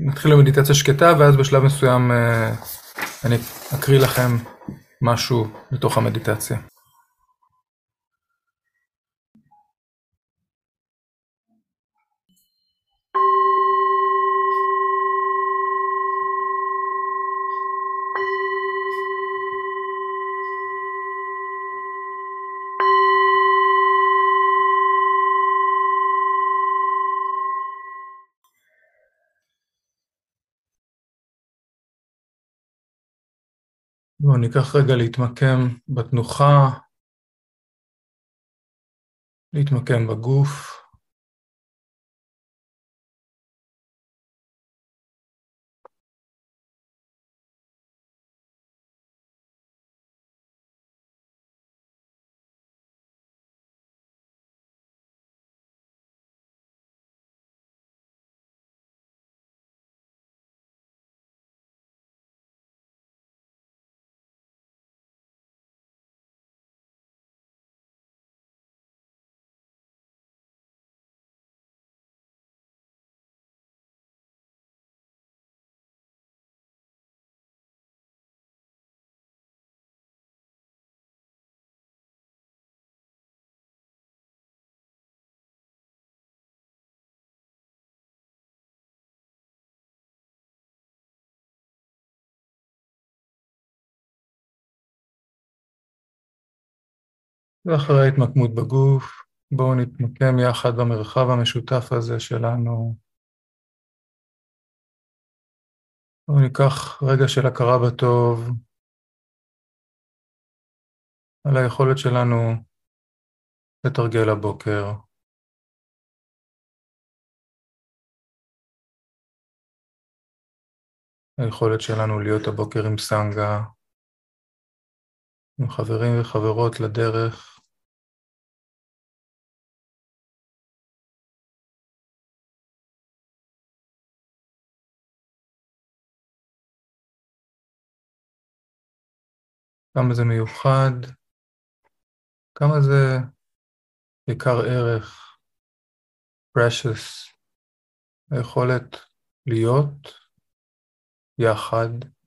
נתחיל במדיטציה שקטה ואז בשלב מסוים אני אקריא לכם משהו מתוך המדיטציה. בואו ניקח רגע להתמקם בתנוחה, להתמקם בגוף. ואחרי ההתמקמות בגוף, בואו נתמקם יחד במרחב המשותף הזה שלנו. בואו ניקח רגע של הכרה בטוב על היכולת שלנו לתרגל הבוקר. היכולת שלנו להיות הבוקר עם סנגה, עם חברים וחברות לדרך. כמה זה מיוחד, כמה זה יקר ערך, precious, היכולת להיות יחד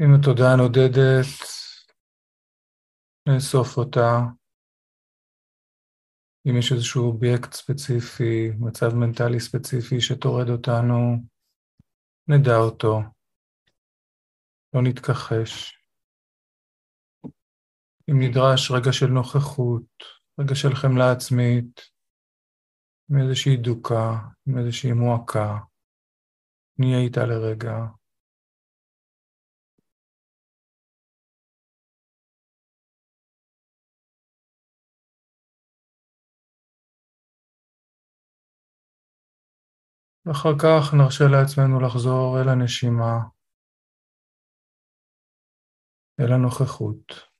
עם התודעה הנודדת, נאסוף אותה. אם יש איזשהו אובייקט ספציפי, מצב מנטלי ספציפי שטורד אותנו, נדע אותו, לא נתכחש. אם נדרש רגע של נוכחות, רגע של חמלה עצמית, עם איזושהי דוקה, עם איזושהי מועקה, נהיה איתה לרגע. ואחר כך נרשה לעצמנו לחזור אל הנשימה, אל הנוכחות.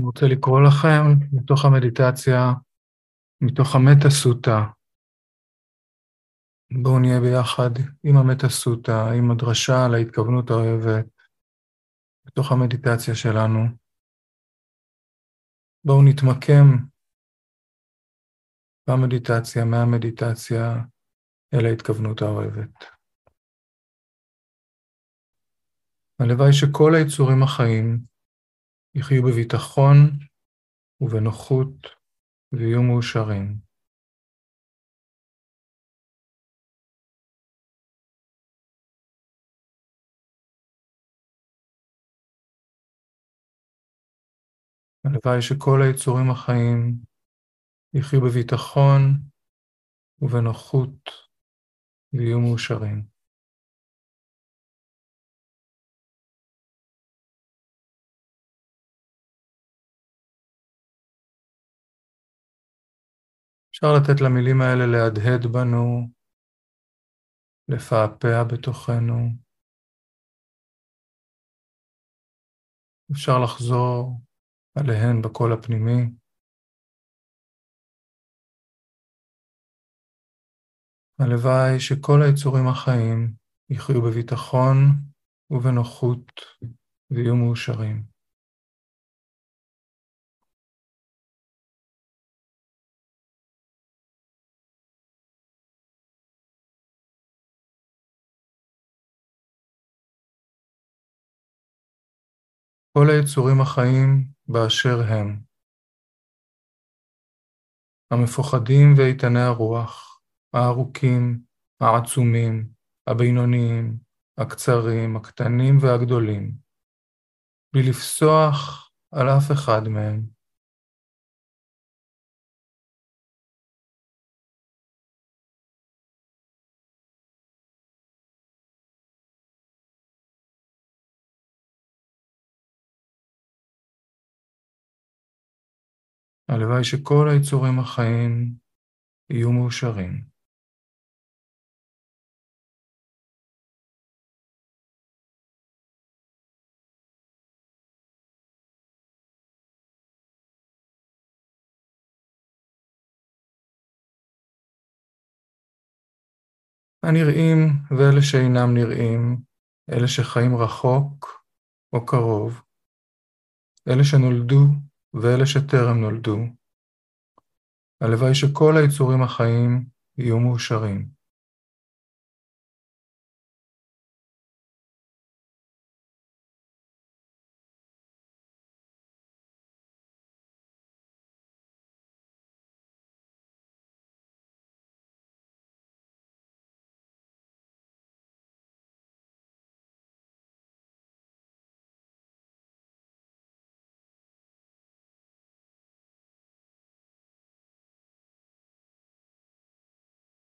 אני רוצה לקרוא לכם מתוך המדיטציה, מתוך המטה סוטה. בואו נהיה ביחד עם המטה סוטה, עם הדרשה על ההתכוונות האוהבת, בתוך המדיטציה שלנו. בואו נתמקם במדיטציה, מהמדיטציה אל ההתכוונות האוהבת. הלוואי שכל היצורים החיים יחיו בביטחון ובנוחות ויהיו מאושרים. הלוואי שכל היצורים החיים יחיו בביטחון ובנוחות ויהיו מאושרים. אפשר לתת למילים האלה להדהד בנו, לפעפע בתוכנו. אפשר לחזור עליהן בקול הפנימי. הלוואי שכל היצורים החיים יחיו בביטחון ובנוחות ויהיו מאושרים. כל היצורים החיים באשר הם, המפוחדים ואיתני הרוח, הארוכים, העצומים, הבינוניים, הקצרים, הקטנים והגדולים, בלי לפסוח על אף אחד מהם. הלוואי שכל היצורים החיים יהיו מאושרים. הנראים ואלה שאינם נראים, אלה שחיים רחוק או קרוב, אלה שנולדו ואלה שטרם נולדו. הלוואי שכל היצורים החיים יהיו מאושרים.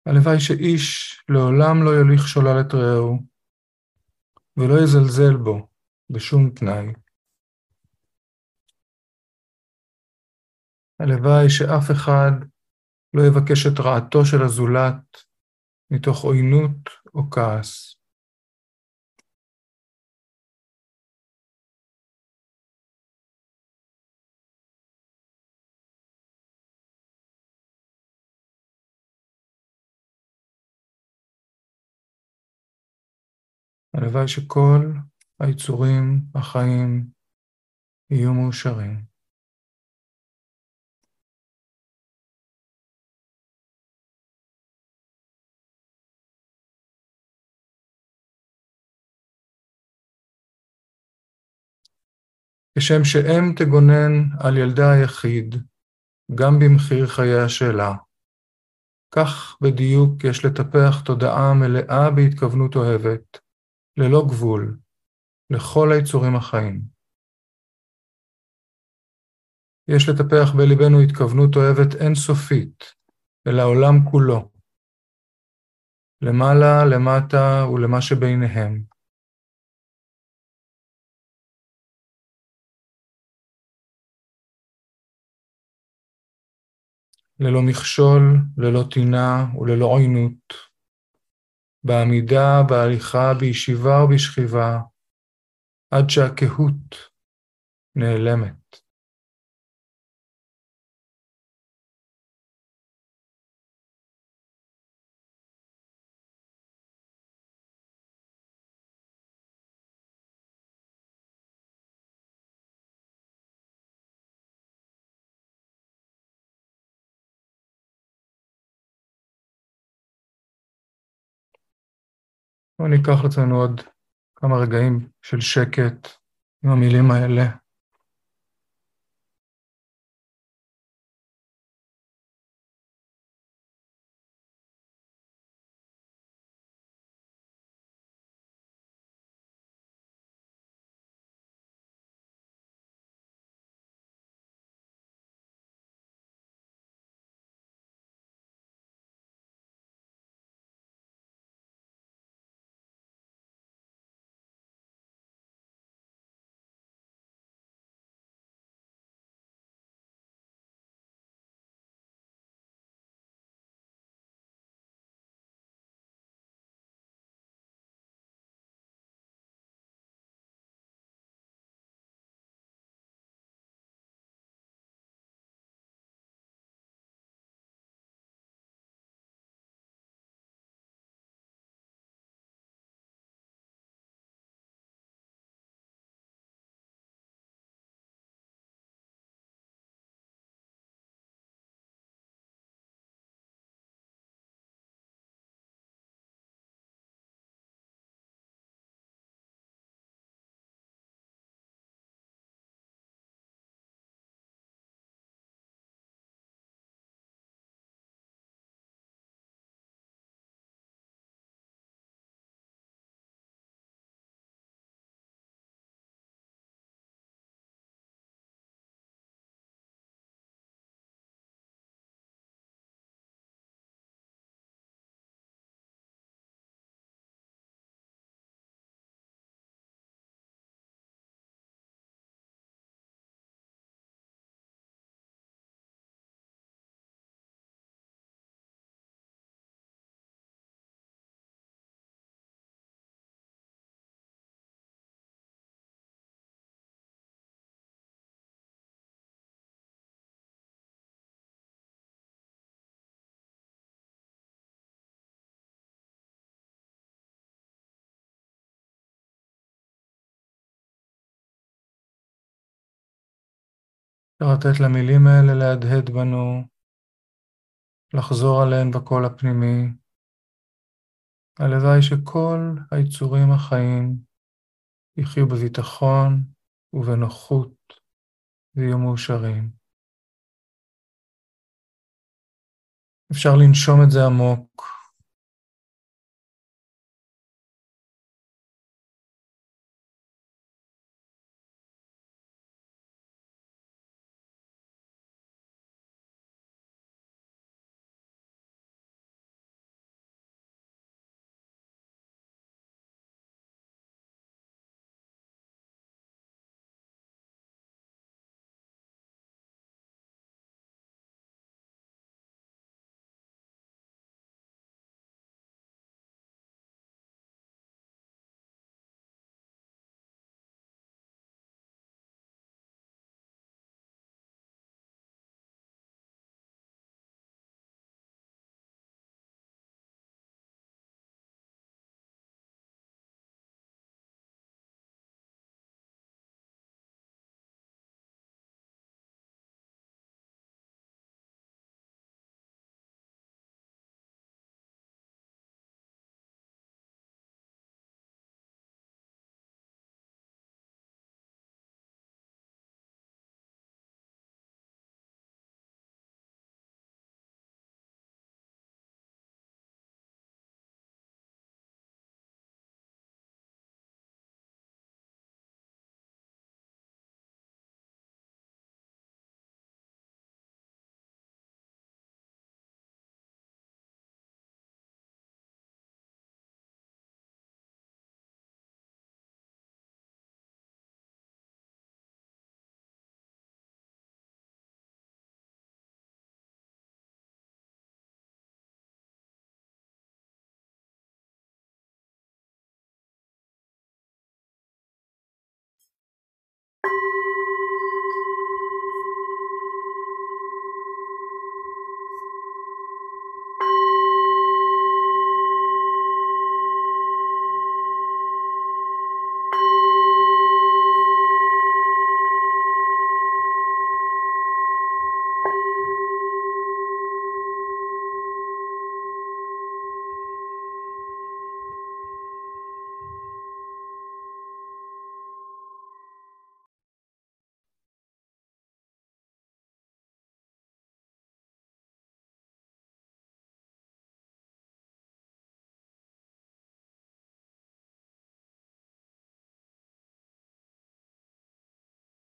הלוואי שאיש לעולם לא יוליך שולל את רעהו, ולא יזלזל בו בשום תנאי. הלוואי שאף אחד לא יבקש את רעתו של הזולת מתוך עוינות או כעס. הלוואי שכל היצורים החיים יהיו מאושרים. כשם שאם תגונן על ילדה היחיד, גם במחיר חיי השאלה. כך בדיוק יש לטפח תודעה מלאה בהתכוונות אוהבת, ללא גבול, לכל היצורים החיים. יש לטפח בליבנו התכוונות אוהבת אינסופית אל העולם כולו, למעלה, למטה ולמה שביניהם. ללא מכשול, ללא טינה וללא עוינות. בעמידה, בהליכה, בישיבה ובשכיבה, עד שהקהות נעלמת. בואו ניקח לעצמנו עוד כמה רגעים של שקט עם המילים האלה. אפשר לתת למילים האלה להדהד בנו, לחזור עליהן בקול הפנימי. הלוואי שכל היצורים החיים יחיו בביטחון ובנוחות ויהיו מאושרים. אפשר לנשום את זה עמוק.